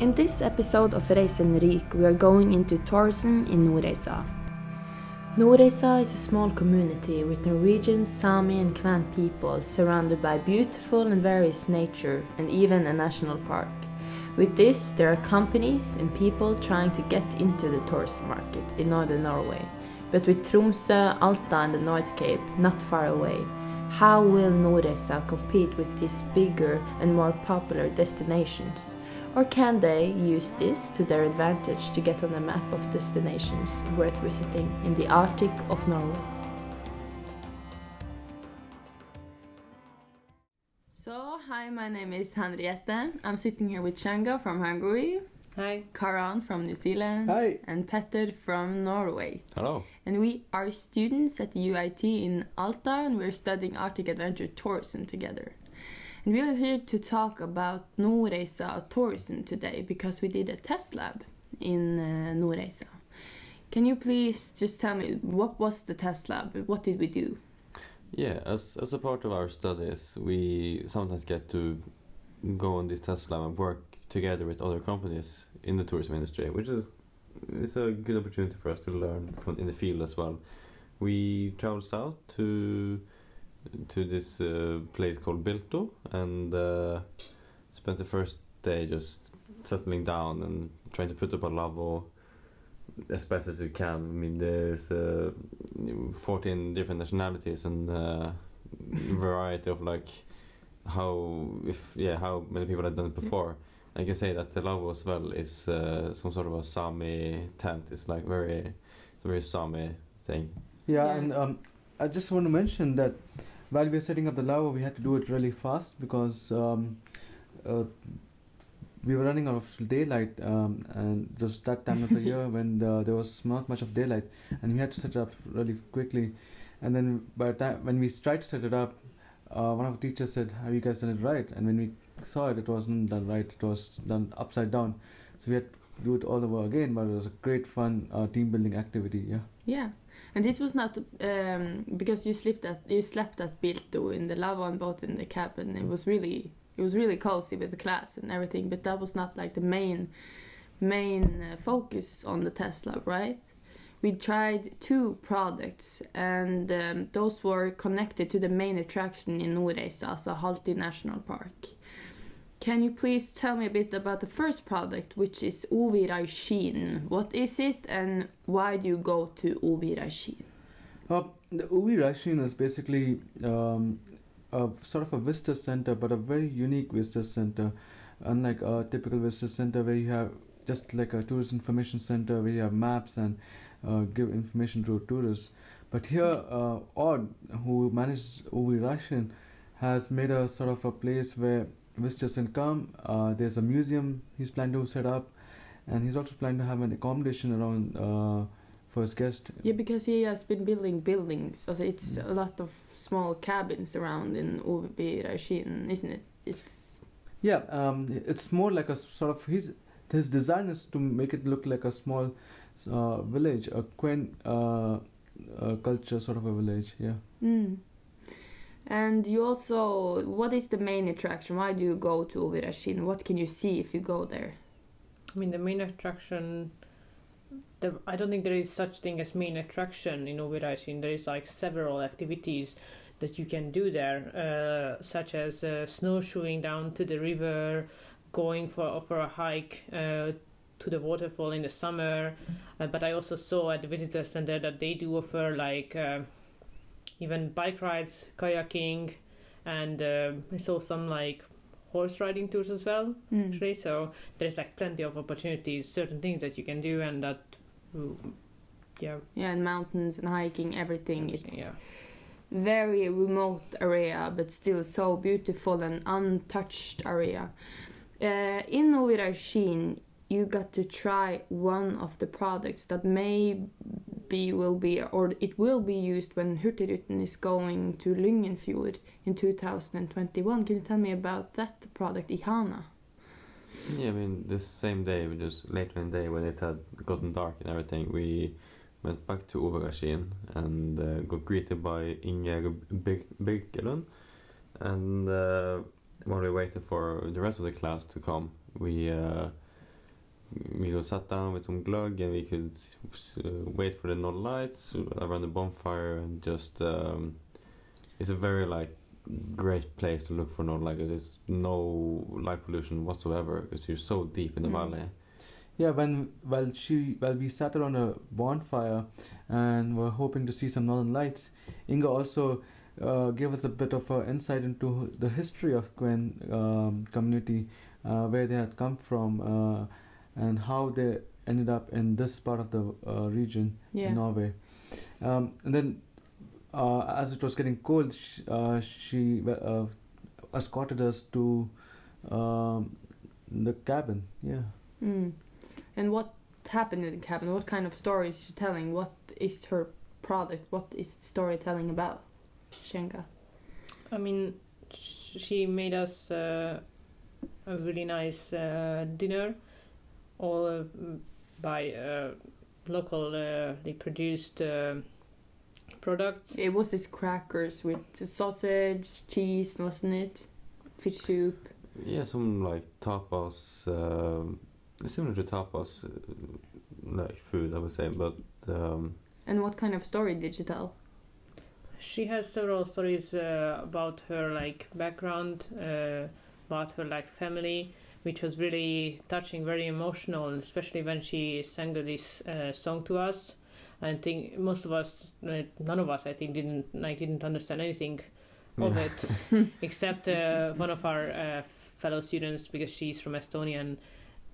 In this episode of Reisen Rik, we are going into tourism in Nordreisa. Nordreisa is a small community with Norwegian, Sami, and Kven people surrounded by beautiful and various nature and even a national park. With this, there are companies and people trying to get into the tourist market in northern Norway. But with Tromsø, Alta, and the North Cape not far away, how will Nordreisa compete with these bigger and more popular destinations? Or can they use this to their advantage to get on the map of destinations worth visiting in the Arctic of Norway? So, hi, my name is Henriette. I'm sitting here with Csenge from Hungary, Hi. Karan from New Zealand, Hi. and Petter from Norway. Hello. And we are students at the UIT in Alta and we're studying Arctic Adventure Tourism together. We are here to talk about Nordreisa tourism today because we did a test lab in uh, Nordreisa. Can you please just tell me what was the test lab? What did we do? Yeah, as as a part of our studies, we sometimes get to go on this test lab and work together with other companies in the tourism industry, which is is a good opportunity for us to learn from in the field as well. We traveled south to to this uh, place called Bilto and uh, spent the first day just settling down and trying to put up a lavvo as best as we can. I mean, there's uh, 14 different nationalities and uh, variety of like how if yeah how many people have done it before. I can say that the lavvo as well is uh, some sort of a Sami tent. It's like very it's a very Sami thing. Yeah, Yeah. and um, I just want to mention that while we were setting up the lavvo, we had to do it really fast because um, uh, we were running out of daylight, um, and just that time of the year when the, there was not much of daylight, and we had to set it up really quickly. And then by the time when we tried to set it up, uh, one of the teachers said, "Have you guys done it right?" And when we saw it, it wasn't done right. It was done upside down. So we had to do it all over again. But it was a great fun uh, team building activity. Yeah. Yeah. And this was not um, because you slept at you slept at Bilto in the lavvo and both in the cabin. It was really it was really cozy with the class and everything, but that was not like the main main uh, focus on the test lab, right? We tried two products, and um, those were connected to the main attraction in Nordreisa, also Halti National Park. Can you please tell me a bit about the first product, which is Ovirajin? What is it, and why do you go to Ovirajin? Uh, the Uvi Rashin is basically um, a sort of a visitor center, but a very unique visitor center. Unlike a typical visitor center where you have just like a tourist information center where you have maps and uh, give information to tourists. But here, uh, Odd, who manages Uvi Rashin, has made a sort of a place where visitors can come. Uh, there's a museum he's planning to set up, and he's also planning to have an accommodation around uh, for his guests. Yeah, because he has been building buildings. Also, it's a lot of small cabins around in Ovirajin, isn't it? It's Yeah, um, it's more like a sort of his his design is to make it look like a small uh, village, a quaint uh, uh, culture sort of a village. Yeah. Mm. And you also, what is the main attraction? Why do you go to Ovirajin? What can you see if you go there? I mean, the main attraction. The, I don't think there is such thing as main attraction in Ovirajin. There is like several activities that you can do there, uh, such as uh, snowshoeing down to the river, going for for a hike uh, to the waterfall in the summer. Uh, but I also saw at the visitor center that they do offer like uh, even bike rides, kayaking, and uh, I saw some like horse riding tours as well Mm. actually. So there's like plenty of opportunities, certain things that you can do, and that, mm, yeah, Yeah, and mountains and hiking, everything. It's yeah, very remote area, but still so beautiful and untouched area. Uh, in Ovirajin, you got to try one of the products that maybe will be, or it will be used when Hurtigruten is going to Lyngenfjord in 2021. Can you tell me about that product, Ihana? Yeah, I mean, the same day, just later in the day when it had gotten dark and everything, we went back to Overgashin and uh, got greeted by Inge Big Birkelund. And uh, while we waited for the rest of the class to come, we uh, we could sat down with some glug and we could uh, wait for the northern lights around the bonfire and just um, it's a very like great place to look for northern lights. There's no light pollution whatsoever because you're so deep in the Mm. valley. Yeah, when while she while we sat around a bonfire and were hoping to see some northern lights, Inga also uh, gave us a bit of uh, insight into the history of Kven um, community, uh, where they had come from, uh, and how they ended up in this part of the uh, region Yeah. in Norway. Um, and then, uh, as it was getting cold, sh- uh, she uh, escorted us to um, the cabin. Yeah. Mm. And what happened in the cabin? What kind of story is she telling? What is her product? What is the storytelling about? Csenge. I mean, sh- she made us uh, a really nice uh, dinner, all uh, by uh, locally produced uh, products. It was these crackers with sausage, cheese, wasn't it? Fish soup. Yeah, some like tapas, um, similar to tapas, uh, like food, I would say, but um, And what kind of story did she tell? She has several stories uh, about her like background, uh, about her like family, which was really touching, very emotional, especially when she sang this uh, song to us. I think most of us, uh, none of us, I think, didn't like didn't understand anything of it, except uh, one of our uh, fellow students because she's from Estonia and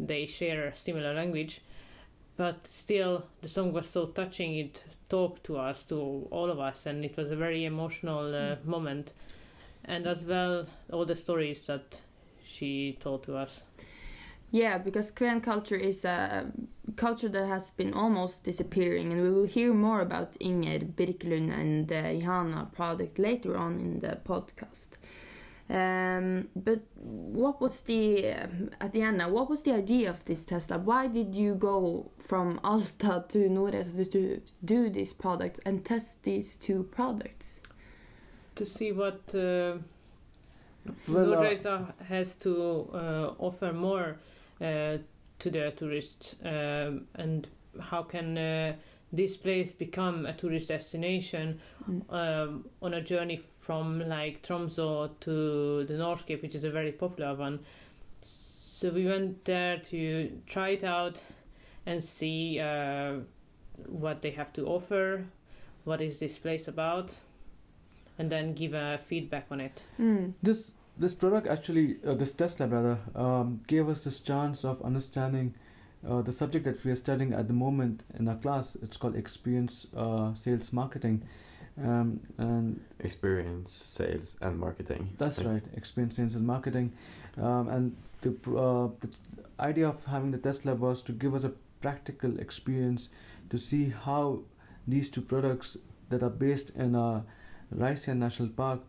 they share a similar language. But still, the song was so touching. It talked to us, to all of us, and it was a very emotional uh, moment. And as well, all the stories that she told to us. Yeah, because Kven culture is a culture that has been almost disappearing, and we will hear more about Inger Birkelund and the Ihana product later on in the podcast. Um, but what was the um, at the end now? What was the idea of this test lab? Why did you go from Alta to Nordreisa to do this product and test these two products? To see what uh, Well, uh, Nordreisa has to uh, offer more uh, to the tourists, um, and how can uh, this place become a tourist destination Mm. um, on a journey from like Tromsø to the North Cape, which is a very popular one. So we went there to try it out and see uh, what they have to offer, what is this place about, and then give a feedback on it. Mm. this this product actually uh, this test lab rather um, gave us this chance of understanding uh, the subject that we are studying at the moment in our class it's called experience uh, sales marketing um, and experience, sales, and marketing. that's right experience sales and marketing um, and the, uh, the idea of having the test lab was to give us a practical experience to see how these two products that are based in uh, Reisa National Park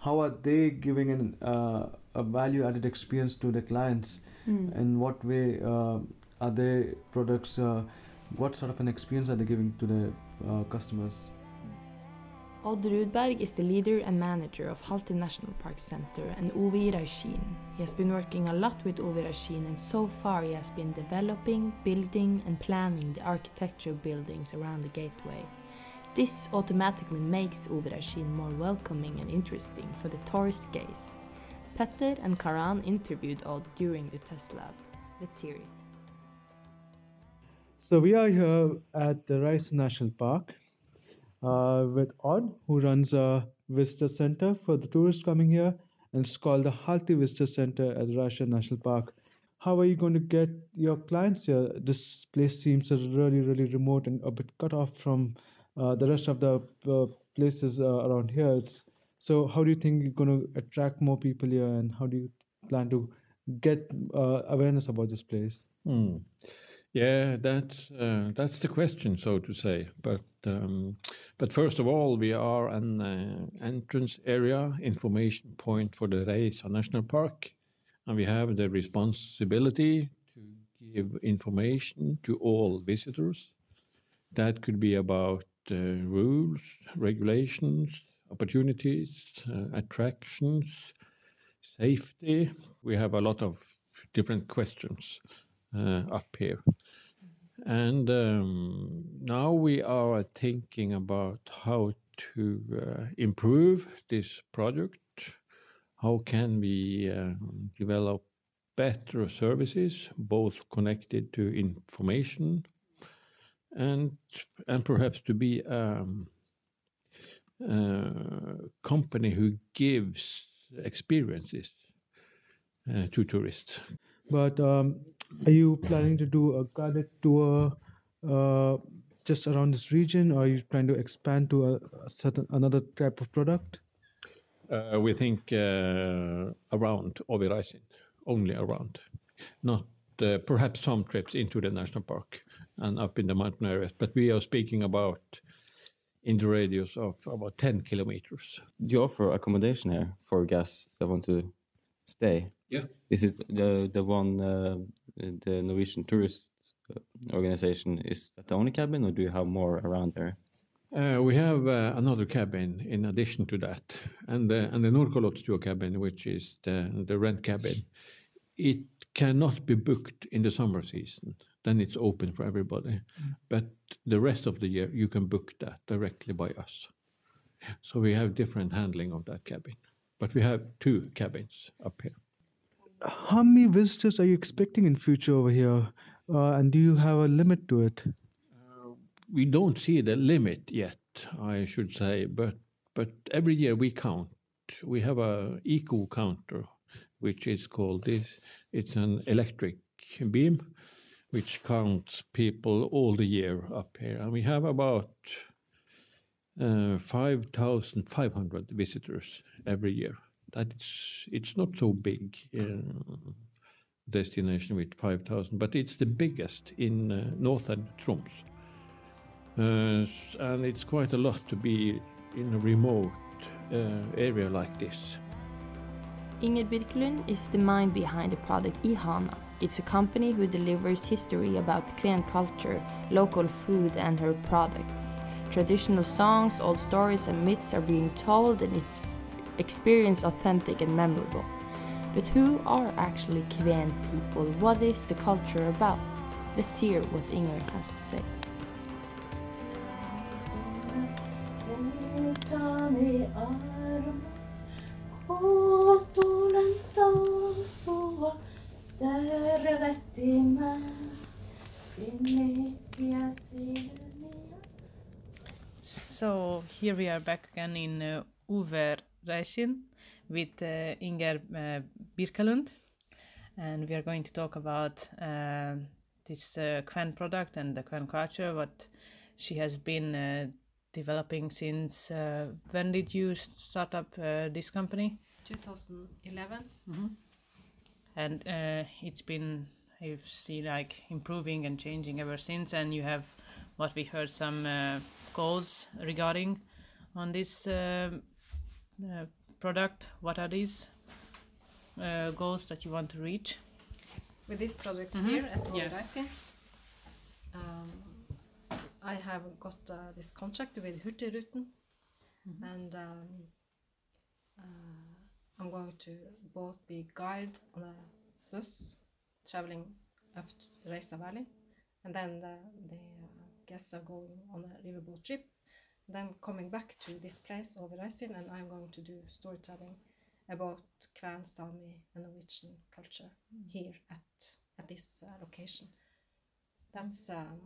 how are they giving an, uh, a value added experience to the clients Mm. in what way uh, are their products uh, what sort of an experience are they giving to the uh, customers Odd Rudberg is the leader and manager of Halti National Park Center and Ovi Rashin. He has been working a lot with Ovi Rashin and so far he has been developing, building and planning the architecture buildings around the gateway. This automatically makes Ovi more welcoming and interesting for the tourist gaze. Petter and Karan interviewed Odd during the test lab. Let's hear it. So we are here at the Reisa National Park uh, with Odd, who runs a visitor center for the tourists coming here, and it's called the Halti Visitor Center at the Reisa National Park. How are you going to get your clients here? This place seems really, really remote and a bit cut off from the rest of the uh, places uh, around here. It's, so, how do you think you're going to attract more people here, and how do you plan to get uh, awareness about this place? Hmm. Yeah, that's uh, that's the question, so to say. But um, but first of all, we are an uh, entrance area information point for the Reisa National Park, and we have the responsibility to give information to all visitors. That could be about uh, rules, regulations, opportunities, uh, attractions, safety. We have a lot of different questions uh, up here. And um, now we are thinking about how to uh, improve this product. How can we um, develop better services, both connected to information and and perhaps to be um, a company who gives experiences uh, to tourists. But um, are you planning to do a guided tour uh, just around this region, or are you trying to expand to a, a certain another type of product? Uh, we think uh, around Oviraisin, only around, not uh, perhaps some trips into the national park and up in the mountain areas. But we are speaking about in the radius of about 10 kilometers. Do you offer accommodation here for guests that want to stay? Yeah. Is it the the one uh, the Norwegian tourist uh, organization? Is that the only cabin, or do you have more around there? Uh, we have uh, another cabin in addition to that, and the, and the Nordkalottstuen cabin, which is the, the rent cabin. It cannot be booked in the summer season. Then it's open for everybody. But the rest of the year, you can book that directly by us. So we have different handling of that cabin. But we have two cabins up here. How many visitors are you expecting in future over here? Uh, and do you have a limit to it? we don't see the limit yet, I should say, but but every year we count. We have a eco counter, which is called this. It's an electric beam, which counts people all the year up here, and we have about uh, five thousand five hundred visitors every year. That's it's not so big. Uh, destination with 5000 but it's the biggest in uh, northern Troms uh, and it's quite a lot to be in a remote uh, area like this. Inger Birkelund is the mind behind the product Ihana. It's a company who delivers history about Kven culture, local food, and her products. Traditional songs, old stories, and myths are being told, and it's experience authentic and memorable. But who are actually Kven people? What is the culture about? Let's hear what Inger has to say. So here we are back again in uh, Uver with uh, Inger uh, Birkelund, and we are going to talk about uh, this uh, Kven product and the Kven culture, what she has been uh, developing since. Uh, when did you start up uh, this company? 2011. And uh, it's been, you see, like improving and changing ever since. And you have, what we heard, some uh, goals regarding on this um uh, product. What are these uh, goals that you want to reach? With this project Mhm. here at Yes. Um, I have got uh, this contract with Hurtigruten, and um, uh, I'm going to both be guide on a bus traveling up to Reisa Valley, and then the, the uh, guests are going on a riverboat trip, then coming back to this place over Reisin, and I'm going to do storytelling about Kven, Sami, and Norwegian culture here at at this uh, location. That's um,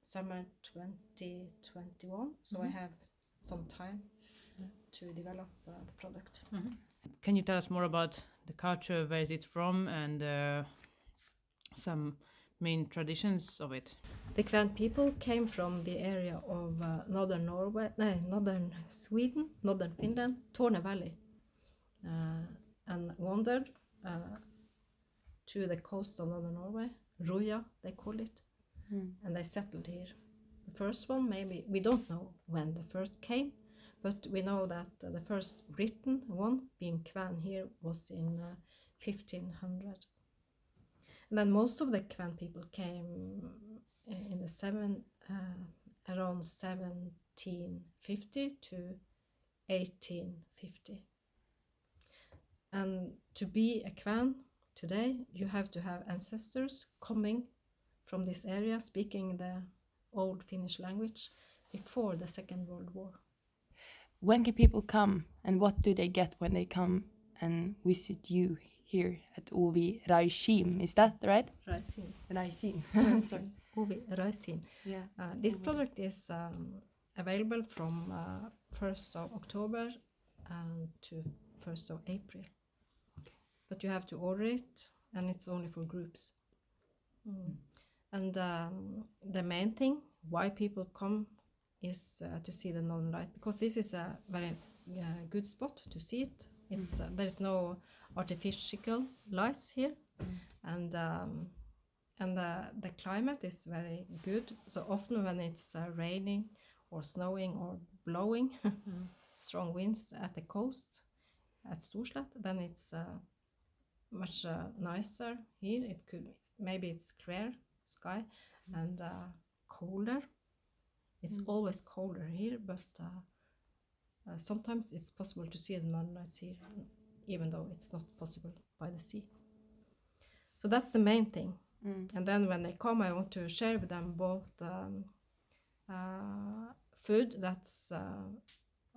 summer 2021, so I have some time to develop uh, the product. Can you tell us more about the culture? Where is it from? And uh, some main traditions of it? The Kven people came from the area of uh, northern Norway, no, northern Sweden, northern Finland, Torne Valley, uh, and wandered uh, to the coast of northern Norway, Ruija they call it, and they settled here. The first one, maybe we don't know when the first came, but we know that uh, the first written one, being Kven here, was in uh, 1500. And then most of the Kven people came uh, in the seven uh, around 1750 to 1850. And to be a Kven today, you have to have ancestors coming from this area speaking the old Finnish language before the Second World War. When can people come and what do they get when they come and visit you here at Ovi Raishim? Is that right? Raisin. Sorry, Ovi Raisin. Yeah. Uh, this product is um, available from uh, 1st of October um, to 1st of April. But you have to order it and it's only for groups. Mm. And um, the main thing why people come is uh, to see the northern light because this is a very uh, good spot to see it. It's uh, there's no artificial lights here, and um, and the the climate is very good. So often when it's uh, raining or snowing or blowing, strong winds at the coast at Storslett, then it's uh, much uh, nicer here. It could maybe it's clear sky and uh, colder. It's always colder here, but uh, uh, sometimes it's possible to see the northern lights here, even though it's not possible by the sea. So that's the main thing. And then when they come, I want to share with them both um, uh, food that's uh,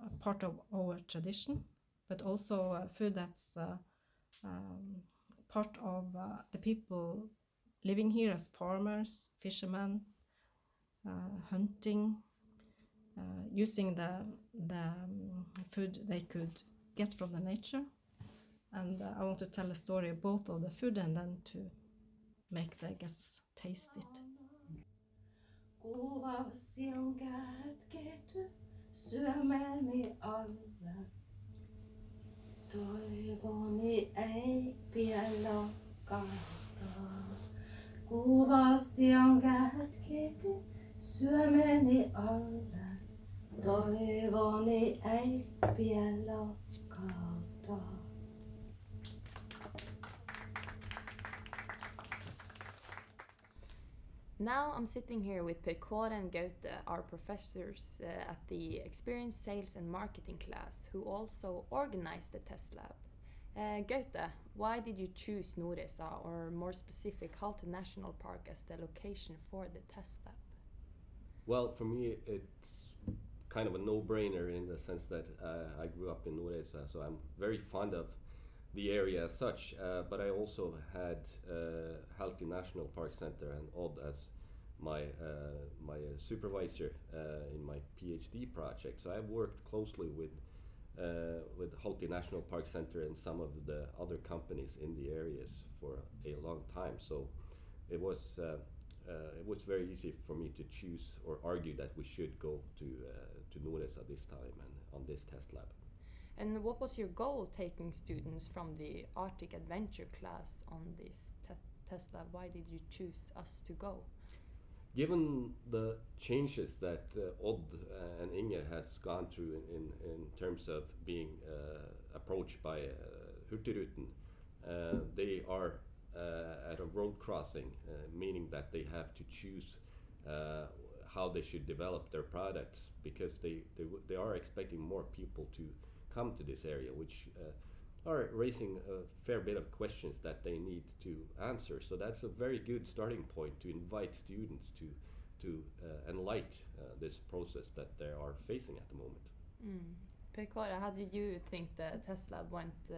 a part of our tradition, but also uh, food that's uh, um, part of uh, the people living here as farmers, fishermen, hunting, uh, using the the um, food they could get from the nature. And uh, I want to tell a story both of the food and then to make the guests taste it. Syömäni alle. Toivoni. Now I'm sitting here with Per and Gaute, our professors uh, at the Experience Sales and Marketing class, who also organized the test lab. Uh, Gaute, why did you choose Nordreisa, or more specific, Halti National Park, as the location for the test lab? Well, for me, it's kind of a no-brainer in the sense that uh, I grew up in Nordreisa, so I'm very fond of the area as such. Uh, but I also had uh, Halti National Park Center and Odd as my uh, my uh, supervisor uh, in my PhD project. So I've worked closely with uh, with Halti National Park Center and some of the other companies in the areas for a long time. So it was uh, it was very easy for me to choose or argue that we should go to uh, to Nordreisa this time and on this test lab. And what was your goal taking students from the Arctic Adventure class on this te test lab? Why did you choose us to go? Given the changes that uh, Odd uh, and Inge has gone through in, in, in terms of being uh, approached by uh, Hurtigruten, uh, they are at a road crossing, uh, meaning that they have to choose uh, how they should develop their products because they, they, they are expecting more people to come to this area, which uh, are raising a fair bit of questions that they need to answer. So that's a very good starting point to invite students to to uh, enlighten uh, this process that they are facing at the moment. Mm. Per Kåre, how did you think the test lab went? Uh,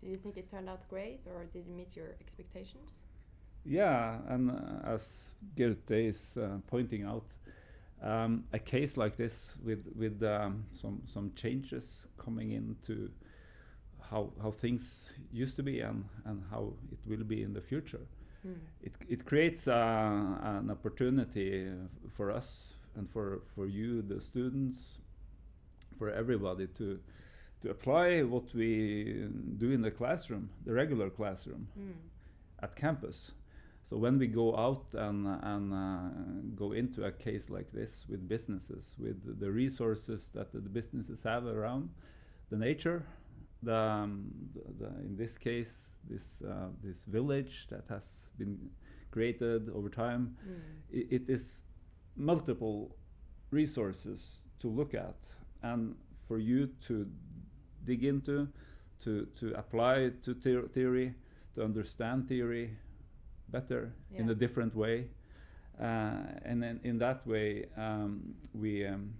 did you think it turned out great, or did it meet your expectations? Yeah, and uh, as Gaute is uh, pointing out, um, a case like this with with um, some some changes coming into how how things used to be and and how it will be in the future. Mm. It it creates uh, an opportunity for us and for for you, the students, for everybody to to apply what we do in the classroom, the regular classroom Mm. at campus. So when we go out and and uh, go into a case like this with businesses, with the resources that the businesses have around, the nature, the, um, the, the in this case this uh, this village that has been created over time, Mm. i it is multiple resources to look at and for you to dig into, to to apply to theo- theory, to understand theory better in a different way. Uh, and then in that way, um, we, um,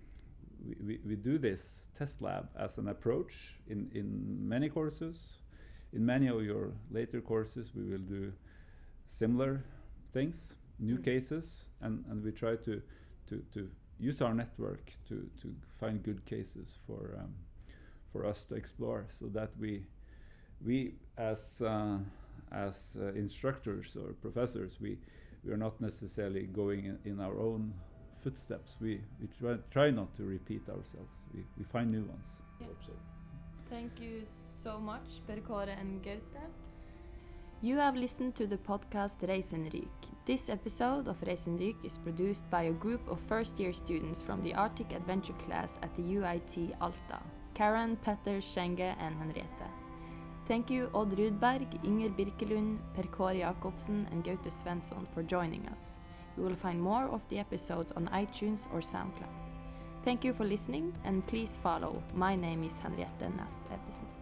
we, we, we do this test lab as an approach in, in many courses. In many of your later courses, we will do similar things, new Mm. cases, and, and we try to, to, to use our network to, to find good cases for, um, for us to explore so that we, we as, uh, as uh, instructors or professors, we, we are not necessarily going in, in our own footsteps. We, we try, try not to repeat ourselves. We, we find new ones. Yeah. So. Thank you so much, Per Kåre and Gaute. You have listened to the podcast Reisenryk. This episode of Reisenryk is produced by a group of first year students from the Arctic Adventure class at the UIT Alta Karen, Petter, Csenge, and Henriette. Thank you, Odd Rudberg, Inger Birkelund, Per Kåre Jacobsen, and Gaute Svensson for joining us. You will find more of the episodes on iTunes or SoundCloud. Thank you for listening, and please follow. My name is Henriette Næss Ebbesen.